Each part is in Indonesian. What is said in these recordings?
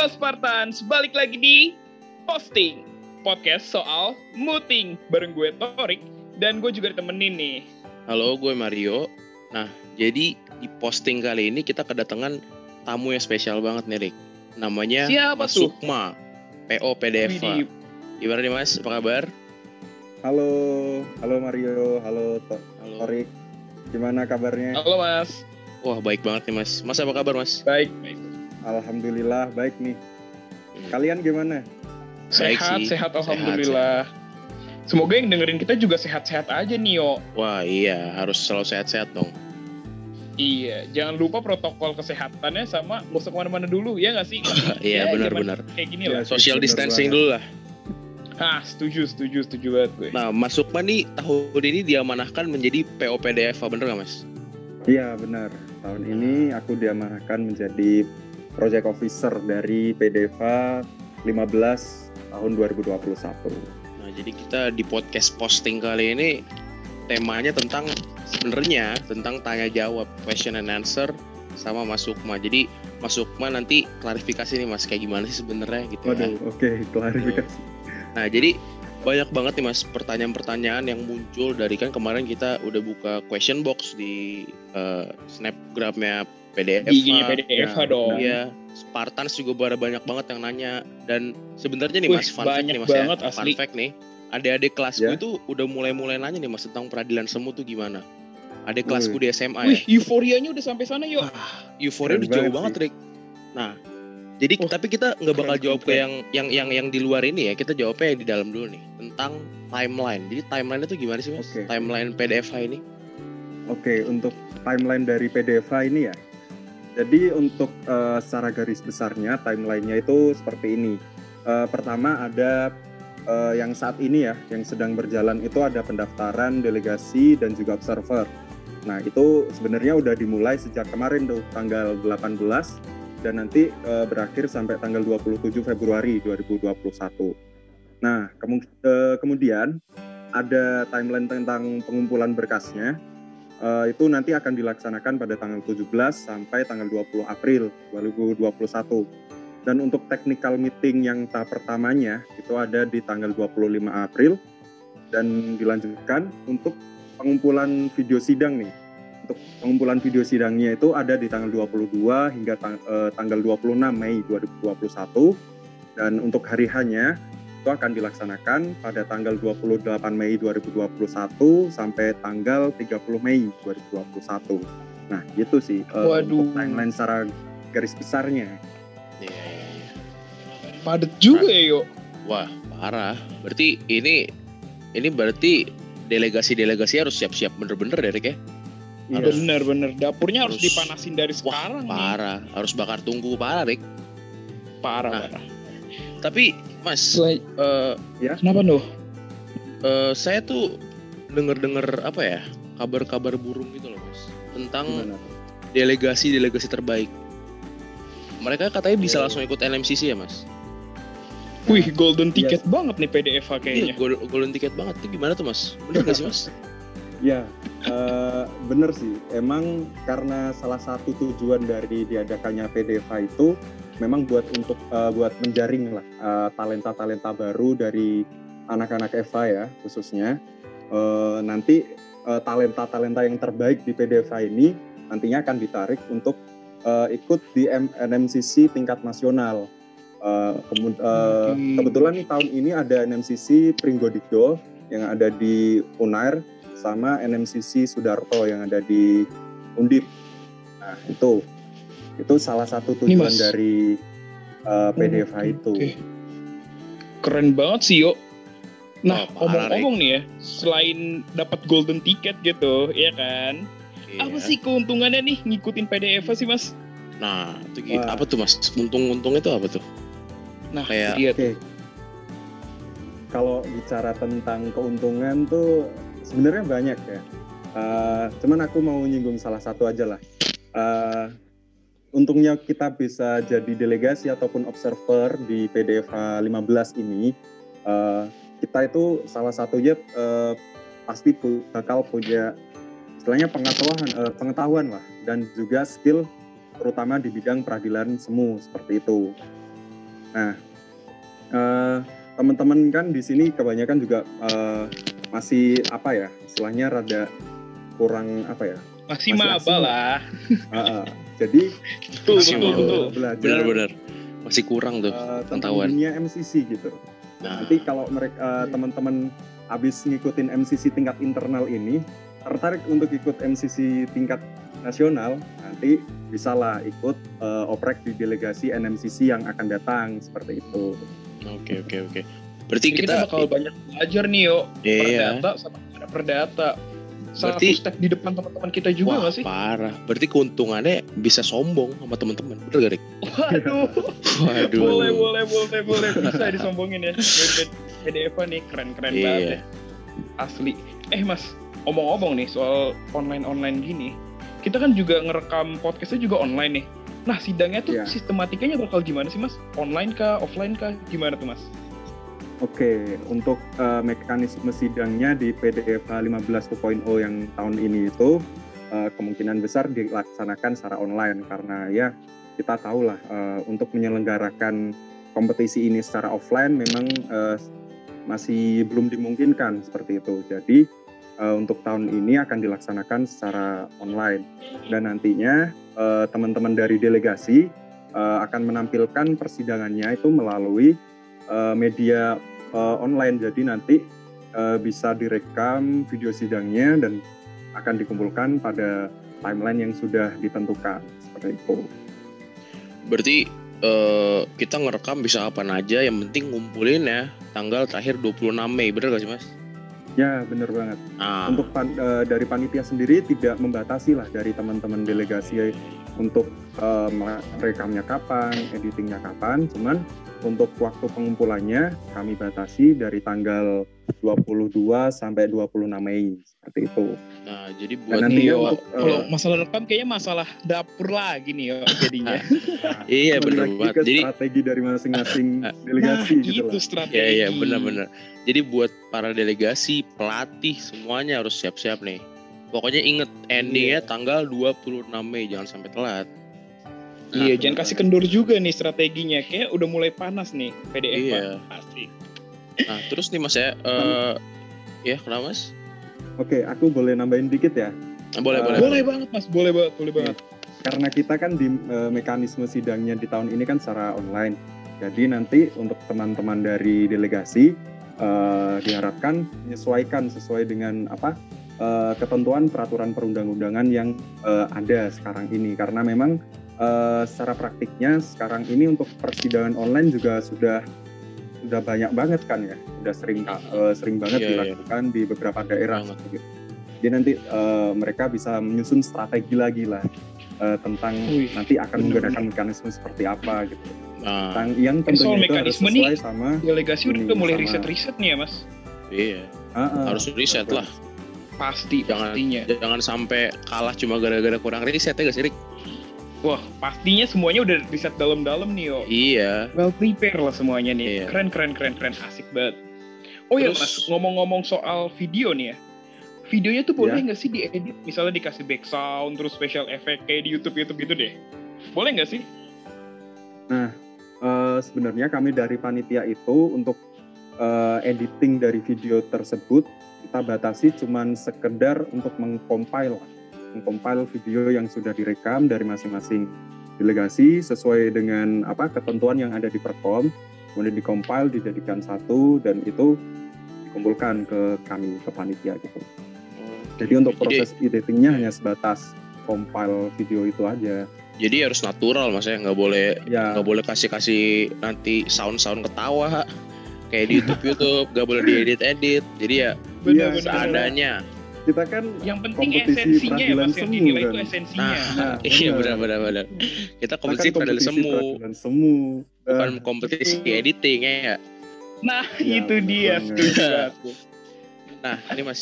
Yo Spartans, balik lagi di Posting Podcast soal muting Bareng gue Torik Dan gue juga ditemenin nih Halo, gue Mario. Nah, jadi di posting kali ini kita kedatangan tamu yang spesial banget nih, Rick. Namanya Siapa Mas tuh? Sukma, PO PDFA. Widih, Gimana nih Mas, apa kabar? Halo, halo Mario, halo To- Halo. Torik. Gimana kabarnya? Halo mas Wah, baik banget nih Mas. Mas apa kabar Mas? Baik, baik. Alhamdulillah baik nih. Kalian gimana? Baik Sehat, sih. sehat Sehat, Alhamdulillah Semoga yang dengerin kita juga sehat-sehat aja nih yo Wah, iya, harus selalu sehat-sehat dong. Iya, jangan lupa protokol kesehatannya sama gak usah ke mana-mana dulu, ya gak sih? Iya, Ya, benar-benar. Kayak gini Iya lah. Social distancing banget. dulu lah. Ah, setuju, setuju, setuju banget gue. Nah, Mas Sukma nih tahun ini diamanahkan menjadi PO PDFA, bener gak Mas? Iya benar. Tahun ini aku diamanahkan menjadi project officer dari PDFA 15 tahun 2021. Nah, jadi kita di podcast posting kali ini temanya tentang sebenarnya tentang tanya jawab, question and answer sama Mas Sukma. Jadi Mas Sukma nanti klarifikasi nih Mas kayak gimana sih sebenarnya gitu ya. Waduh, oke klarifikasi. Nah, jadi banyak banget nih Mas pertanyaan-pertanyaan yang muncul dari kan kemarin kita udah buka question box di eh, snapgramnya PDF. IG-nya PDF ya, dong. Iya, Spartans juga ada banyak banget yang nanya dan sebenarnya nih Wih, Mas fun fact banyak nih Mas banget, ya. asli. Fun fact nih. Adik-adik kelasku Ya. itu udah mulai-mulai nanya nih Mas tentang peradilan semu tuh gimana. Adik kelasku Wih. di SMA Wih, ya. euforianya udah sampai sana yuk. Euforia keren udah jauh banget. Rick. Nah, jadi Oh, tapi kita nggak bakal keren, jawab ke keren. yang yang yang yang di luar ini ya. Kita jawabnya yang di dalam dulu nih tentang timeline. Jadi timeline itu gimana sih Mas? Oke. Timeline PDF ini? Oke, untuk timeline dari PDFA ini ya. Jadi untuk eh, secara garis besarnya timelinenya itu seperti ini. Eh, pertama ada eh, yang saat ini ya, yang sedang berjalan itu ada pendaftaran delegasi dan juga observer. Nah itu sebenarnya udah dimulai sejak kemarin tuh tanggal 18 dan nanti eh, berakhir sampai tanggal 27 Februari 2021. Nah kemu- kemudian ada timeline tentang pengumpulan berkasnya. Eh, itu nanti akan dilaksanakan pada tanggal 17 sampai tanggal 20 April 2021. Dan untuk technical meeting yang tahap pertamanya itu ada di tanggal 25 April dan dilanjutkan untuk pengumpulan video sidang nih. Untuk pengumpulan video sidangnya itu ada di tanggal 22 hingga tang- eh, tanggal 26 Mei 2021 dan untuk hari hanya itu akan dilaksanakan pada tanggal 28 Mei 2021 sampai tanggal 30 Mei 2021. Nah, gitu sih eh, Waduh. untuk timeline secara garis besarnya. Iya, iya, iya. Padet juga ya yuk. Wah, parah. Berarti ini ini berarti delegasi-delegasi harus siap-siap bener-bener ya, Rick ya? Harus- Bener bener. Dapurnya harus, harus- dipanasin dari sekarang nih. Parah, harus bakar tunggu parah, Rick. Parah Nah. parah. Tapi Mas, Selain- eh, Kenapa tuh? eh, saya tuh denger-denger apa ya kabar-kabar burung gitu loh mas tentang delegasi-delegasi terbaik. Mereka katanya bisa Oh. langsung ikut NMCC ya mas? Wih, golden Iya. ticket banget nih PDF Iya, kayaknya. gol- golden ticket banget. Itu gimana tuh mas? Bener gak sih mas? Ya, eh, bener sih. Emang karena salah satu tujuan dari diadakannya PDFA itu memang buat untuk eh, buat menjaring lah eh, talenta-talenta baru dari anak-anak EVA ya khususnya. Eh, nanti eh, talenta-talenta yang terbaik di PDFA ini nantinya akan ditarik untuk eh, ikut di M- NMCC tingkat nasional. Eh, kemu- eh, Oke. kebetulan tahun ini ada NMCC Pringgodikdo yang ada di Unair sama NMCC Sudarto yang ada di Undip. Nah itu itu salah satu tujuan dari uh, PDFA Oke, itu. oke. Keren banget sih yuk. Nah, Oh, omong-omong nih ya, selain dapat golden ticket gitu, ya kan? Apa Iya. sih keuntungannya nih ngikutin PDF sih, Mas? Nah, itu gi- Wah. apa tuh mas? Untung-untung itu apa tuh? Nah, Kayak- dia Oke. Kalau bicara tentang keuntungan tuh sebenarnya banyak ya. Uh, cuman aku mau nyinggung salah satu aja lah. Uh, untungnya kita bisa jadi delegasi ataupun observer di PDFA 15 ini. uh, kita itu salah satunya uh, pasti pu- bakal punya istilahnya pengetahuan, uh, pengetahuan lah dan juga skill terutama di bidang peradilan semu seperti itu. Nah, eh, teman-teman kan di sini kebanyakan juga eh, masih apa ya, istilahnya rada kurang apa ya? Masih Masih lah. Ah, ah. Jadi Betul, Masih betul, belajar Benar-benar masih kurang tuh tentang pengetahuan. dunia MCC gitu. Nah, Nanti kalau mereka eh, teman-teman habis ngikutin MCC tingkat internal ini tertarik untuk ikut MCC tingkat nasional, nanti bisalah ikut eh, oprek di delegasi NMCC yang akan datang seperti itu. Oke oke oke. Berarti Jadi kita, kita, bakal banyak belajar nih yo. iya. Perdata sama ada perdata. Satu Berarti- step di depan teman-teman kita juga Wah nggak sih? parah. Berarti keuntungannya bisa sombong sama teman-teman. Bener gak, Rik? Waduh. Waduh. boleh, boleh, boleh, boleh. Bisa disombongin ya. PDF nih keren-keren Iya. banget ya. Asli. Eh mas, omong-omong nih soal online-online gini. Kita kan juga ngerekam podcastnya juga online nih. Nah sidangnya tuh Iya. sistematikanya bakal gimana sih mas? Online kah, offline kah? Gimana tuh mas? Oke, untuk eh, mekanisme sidangnya di PDF 15.2.0 yang tahun ini itu eh, kemungkinan besar dilaksanakan secara online karena ya kita tahu lah eh, untuk menyelenggarakan kompetisi ini secara offline memang eh, masih belum dimungkinkan seperti itu. Jadi eh, untuk tahun ini akan dilaksanakan secara online dan nantinya eh, teman-teman dari delegasi eh, akan menampilkan persidangannya itu melalui media eh, online. Jadi nanti eh, bisa direkam video sidangnya dan akan dikumpulkan pada timeline yang sudah ditentukan seperti itu. Berarti eh, kita ngerekam bisa apa aja. Yang penting ngumpulin ya tanggal terakhir 26 Mei. Bener gak sih mas? Ya benar banget. Ah, Untuk pan- eh, dari panitia sendiri tidak membatasi lah dari teman-teman delegasi untuk eh, merekamnya kapan, editingnya kapan. Cuman untuk waktu pengumpulannya kami batasi dari tanggal 22 sampai 26 Mei seperti itu. nah jadi Dan buat Iya, untuk eh, Kalau masalah rekam kayaknya masalah dapur lagi nih yo jadinya. iya kembali bener lagi banget. Jadi strategi dari masing-masing Ah, delegasi nah, gitu lah. strategi. Iya iya benar-benar. Jadi buat para delegasi, pelatih semuanya harus siap-siap nih. Pokoknya inget endingnya tanggal 26 Mei jangan sampai telat. Iya, Nah, jangan kasih kendur juga nih strateginya. Kayak udah mulai panas nih PDF Iya. Pak. Pasti. Nah terus nih mas ya, eh ya kenapa mas? Oke, aku boleh nambahin dikit ya. Ah, boleh Eh, boleh. Boleh banget Mas, boleh banget, boleh banget. Karena kita kan di eh, mekanisme sidangnya di tahun ini kan secara online. Jadi nanti untuk teman-teman dari delegasi eh, diharapkan menyesuaikan sesuai dengan apa eh, ketentuan peraturan perundang-undangan yang eh, ada sekarang ini. Karena memang eh, secara praktiknya sekarang ini untuk persidangan online juga sudah sudah banyak banget kan ya, sudah sering eh, sering banget Iya, iya. dilakukan di beberapa daerah. Banget. seperti itu. Jadi nanti eh, mereka bisa menyusun strategi lagi lah eh, tentang Wih, nanti akan bener, menggunakan mekanisme seperti apa gitu. Nah, Tentang yang soal tentunya itu harus mekanisme nih, sesuai sama Delegasi udah mulai riset-riset nih ya Mas. iya Ah, ah, harus riset lah. Pasti, Jangan pastinya. jangan sampai kalah cuma gara-gara kurang riset ya gak sih Rik? Wah, pastinya semuanya udah riset dalam-dalam nih yo. Iya. Well prepare lah semuanya nih. Iya. Keren, keren, keren, keren. Asik banget. Oh iya Terus- Mas, ngomong-ngomong soal video nih ya. Videonya tuh boleh Ya. nggak sih diedit? Misalnya dikasih back sound, terus special effect kayak di YouTube-YouTube gitu deh. Boleh nggak sih? Eh, sebenarnya kami dari panitia itu untuk eh, editing dari video tersebut kita batasi cuman sekedar untuk mengcompile mengcompile video yang sudah direkam dari masing-masing delegasi sesuai dengan apa ketentuan yang ada di Perkom kemudian dikompile dijadikan satu dan itu dikumpulkan ke kami ke panitia gitu. Jadi untuk proses editingnya hanya sebatas compile video itu aja. Jadi harus natural mas ya, nggak boleh Ya, nggak boleh kasih kasih nanti sound sound ketawa kayak di YouTube YouTube nggak boleh diedit edit. Jadi ya Iya, Bener-bener. seadanya. kita kan Yang penting Kompetisi esensinya ya Mas, yang dinilai kan. itu esensinya. Nah, Nah, iya benar. benar benar benar. Kita kompetisi Kita kan peradilan semu, peradilan semu. bukan Eh, kompetisi betul. editing ya. Nah, Ya, itu dia. setuju banget. Nah ini mas.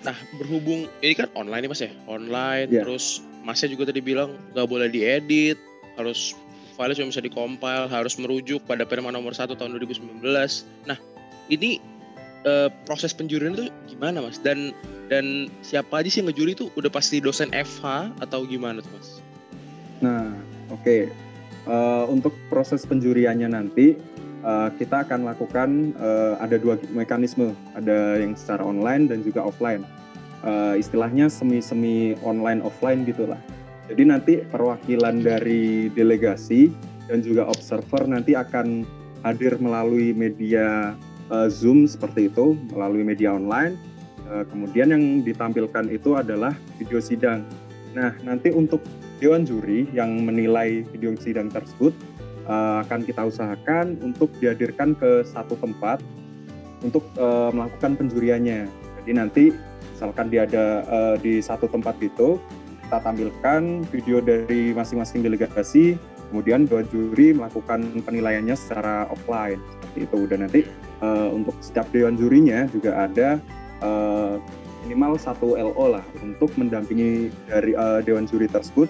Nah berhubung ini kan online nih mas ya, online Iya. terus masnya juga tadi bilang nggak boleh diedit, harus file cuma bisa dikompil, harus merujuk pada Perma nomor 1 tahun 2019. Nah ini eh, proses penjurian itu gimana mas? Dan dan siapa aja sih yang ngejuri itu udah pasti dosen FH atau gimana tuh mas? Nah, oke. uh, untuk proses penjuriannya nanti uh, kita akan lakukan uh, ada dua mekanisme, ada yang secara online dan juga offline. Uh, istilahnya semi-semi online offline gitulah. Jadi nanti perwakilan dari delegasi dan juga observer nanti akan hadir melalui media uh, Zoom seperti itu, melalui media online. Uh, kemudian yang ditampilkan itu adalah video sidang. Nah, nanti untuk Dewan Juri yang menilai video sidang tersebut uh, akan kita usahakan untuk dihadirkan ke satu tempat untuk uh, melakukan penjuriannya. Jadi nanti misalkan dia ada uh, di satu tempat itu, kita tampilkan video dari masing-masing delegasi, kemudian dua juri melakukan penilaiannya secara offline seperti itu. Dan nanti uh, untuk setiap dewan jurinya juga ada uh, minimal satu LO lah untuk mendampingi dari uh, dewan juri tersebut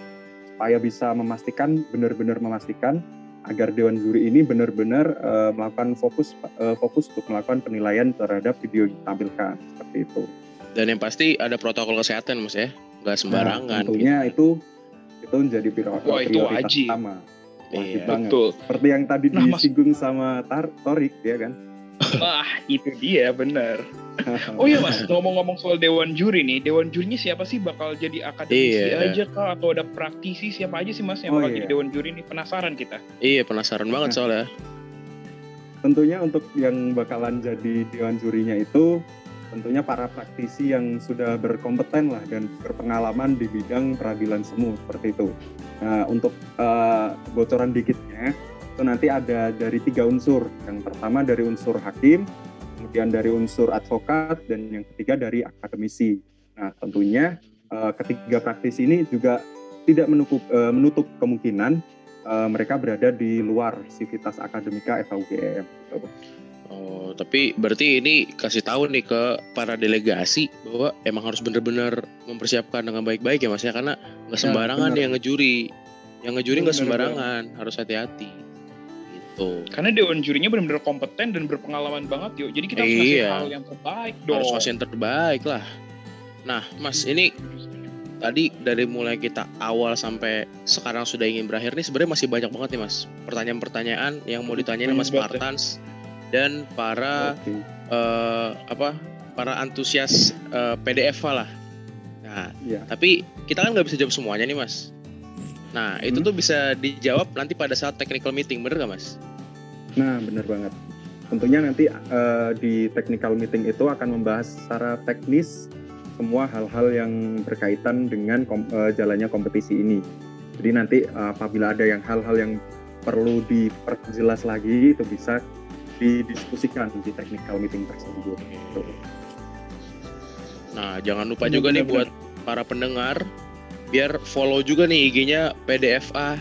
supaya bisa memastikan benar-benar memastikan agar dewan juri ini benar-benar uh, melakukan fokus uh, fokus untuk melakukan penilaian terhadap video yang ditampilkan seperti itu. Dan yang pasti ada protokol kesehatan mas ya, nggak sembarangan. Nah, tentunya gitu. itu itu menjadi prioritas, Wah, itu wajib. utama. Wajib Iya, banget. Betul. Seperti yang tadi Nah, Mas- disinggung sama Tar Torik ya kan. Wah, itu dia bener. Oh iya mas, ngomong-ngomong soal dewan juri nih, dewan jurinya siapa sih bakal jadi akademisi Iya. aja kah atau ada praktisi siapa aja sih mas yang Oh, bakal iya. jadi dewan juri nih penasaran kita. Iya penasaran banget Nah. soalnya. tentunya untuk yang bakalan jadi dewan jurinya itu tentunya para praktisi yang sudah berkompeten lah dan berpengalaman di bidang peradilan semu seperti itu. Nah, untuk eh, bocoran dikitnya itu nanti ada dari tiga unsur. Yang pertama dari unsur hakim, kemudian dari unsur advokat, dan yang ketiga dari akademisi. Nah, tentunya eh, ketiga praktisi ini juga tidak menutup, eh, menutup kemungkinan eh, mereka berada di luar sivitas akademika FAUGM. Gitu. Oh, tapi berarti ini kasih tahu nih ke para delegasi bahwa emang harus bener-bener mempersiapkan dengan baik-baik ya mas ya karena nggak Ya, sembarangan bener. yang ngejuri, yang ngejuri nggak Bener, sembarangan, harus hati-hati. Gitu. Karena dewan jurinya benar-benar kompeten dan berpengalaman banget yuk. Jadi kita harus ngasih Iya. hal yang terbaik dong. Harus ngasih yang terbaik lah. Nah, mas ini tadi dari mulai kita awal sampai sekarang sudah ingin berakhir nih sebenarnya masih banyak banget nih mas pertanyaan-pertanyaan yang mau ditanyain mas ya. Dan para Oke. eh, apa para antusias eh, PDF lah. Nah, Iya. tapi kita kan nggak bisa jawab semuanya nih mas. Nah, itu Hmm. tuh bisa dijawab nanti pada saat technical meeting, bener gak mas? Nah, benar banget. Tentunya nanti eh, di technical meeting itu akan membahas secara teknis semua hal-hal yang berkaitan dengan kom- eh, jalannya kompetisi ini. Jadi nanti eh, apabila ada yang hal-hal yang perlu diperjelas lagi itu bisa didiskusikan di technical meeting tersebut. Nah, jangan lupa Bener, juga nih bener, buat para pendengar biar follow juga nih IG-nya PDFA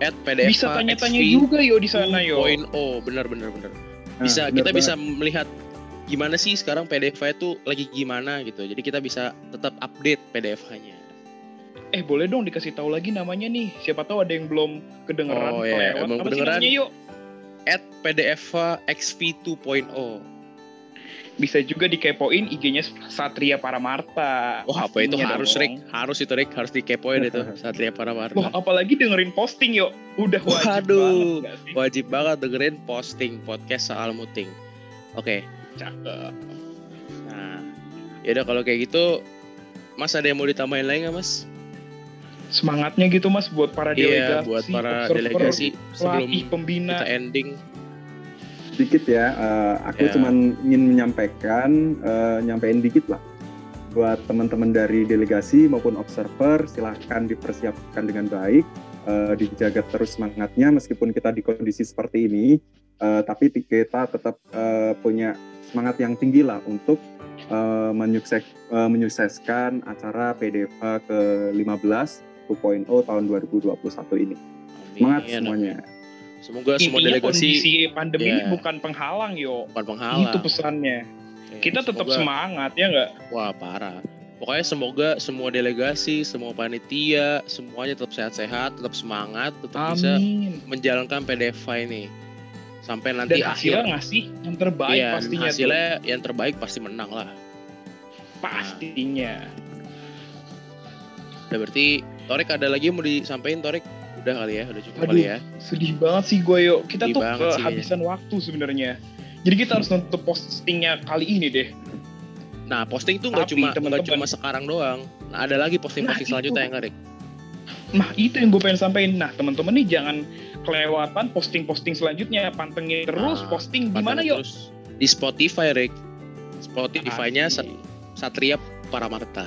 at PDFA Bisa tanya-tanya juga yo di sana yo. 2.0. bener bener bener. Nah, Bisa benar kita banget. bisa melihat gimana sih sekarang PDFA itu lagi gimana gitu. Jadi kita bisa tetap update PDFA-nya. Eh boleh dong dikasih tahu lagi namanya nih. Siapa tahu ada yang belum kedengeran. Oh, iya. sih kedengeran? namanya yuk? At PDFA XV 2.0. Bisa juga dikepoin IG-nya Satria Paramarta. Wah, apa itu harus dong. Rick? Harus itu Rick, harus dikepoin itu Satria Paramarta. Wah, apalagi dengerin posting yuk. Udah wajib Waduh. banget? Wajib banget dengerin posting podcast soal muting. Oke. Cakep. Nah, yaudah kalau kayak gitu, Mas ada yang mau ditambahin lagi nggak Mas? Semangatnya gitu mas buat para Iya, delegasi. buat para delegasi sebelum pelatih, pembina. kita ending. Sedikit ya, eh, aku Ya. cuman ingin menyampaikan, eh, nyampein dikit lah. Buat teman-teman dari delegasi maupun observer, silahkan dipersiapkan dengan baik, eh, dijaga terus semangatnya meskipun kita di kondisi seperti ini, eh, tapi kita tetap eh, punya semangat yang tinggi lah untuk eh, menyukses, eh, menyukseskan acara PDFA ke-15 2.0 tahun 2021 ini. Semangat Amin, semuanya. amin. Semoga semua Intinya delegasi kondisi pandemi Iya. ini bukan penghalang yo. bukan penghalang. Itu pesannya. Oke, Kita tetap semoga- semangat ya nggak? Wah parah. Pokoknya semoga semua delegasi, semua panitia, semuanya tetap sehat-sehat, tetap semangat, tetap bisa Amin. menjalankan PDF ini sampai nanti Dan hasilnya akhir. ngasih yang terbaik Iya, pastinya tuh. hasilnya yang terbaik pasti menang lah. Pastinya. Udah berarti Torik ada lagi yang mau disampaikan Torik? Udah kali ya, udah cukup Aduh. kali ya. Sedih banget sih gue yuk. Kita Sedih tuh banget sih kehabisan waktu sebenarnya. Jadi kita harus nutup postingnya kali ini deh. Nah, posting tuh nggak cuma nggak cuma sekarang doang. Nah, ada lagi posting-posting Nah, selanjutnya itu. yang ngerik. Nah itu yang gue pengen sampaikan. Nah teman-teman nih jangan kelewatan posting-posting selanjutnya. Pantengin terus Nah, posting di mana yuk? Terus di Spotify, Rick. Spotify-nya Sa- Asik. Satria Paramarta.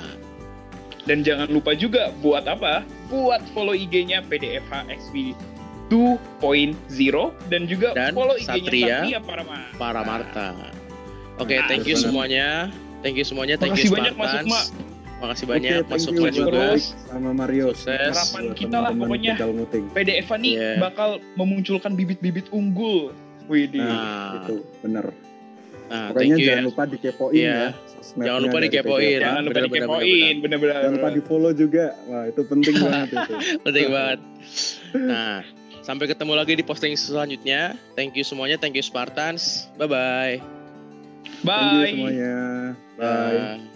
Dan jangan lupa juga buat apa? Buat follow IG-nya PDFH XP 2.0 dan juga Dan follow IG-nya Satria Satria Parama. Paramarta. Oke, Nah, thank you benar. semuanya. Thank you semuanya. Thank Makasih you banyak, Mas Spartans. Sukma. Makasih banyak thank Mas you Sukma juga. Sama Mario. Sukses. Harapan kita lah pokoknya. PDFH nih Iya. bakal memunculkan bibit-bibit unggul. Widih. Nah, Itu bener. Nah, Pokoknya thank you jangan ya. lupa dikepoin Iya. ya. Jangan lupa dikepoin. Jangan lupa bener, bener, dikepoin, bener-bener. Jangan lupa di follow juga. Wah itu penting banget itu. Penting banget. Nah, sampai ketemu lagi di posting selanjutnya. Thank you semuanya. Thank you Spartans. Bye bye. Thank you Bye. semuanya. Bye. Bye.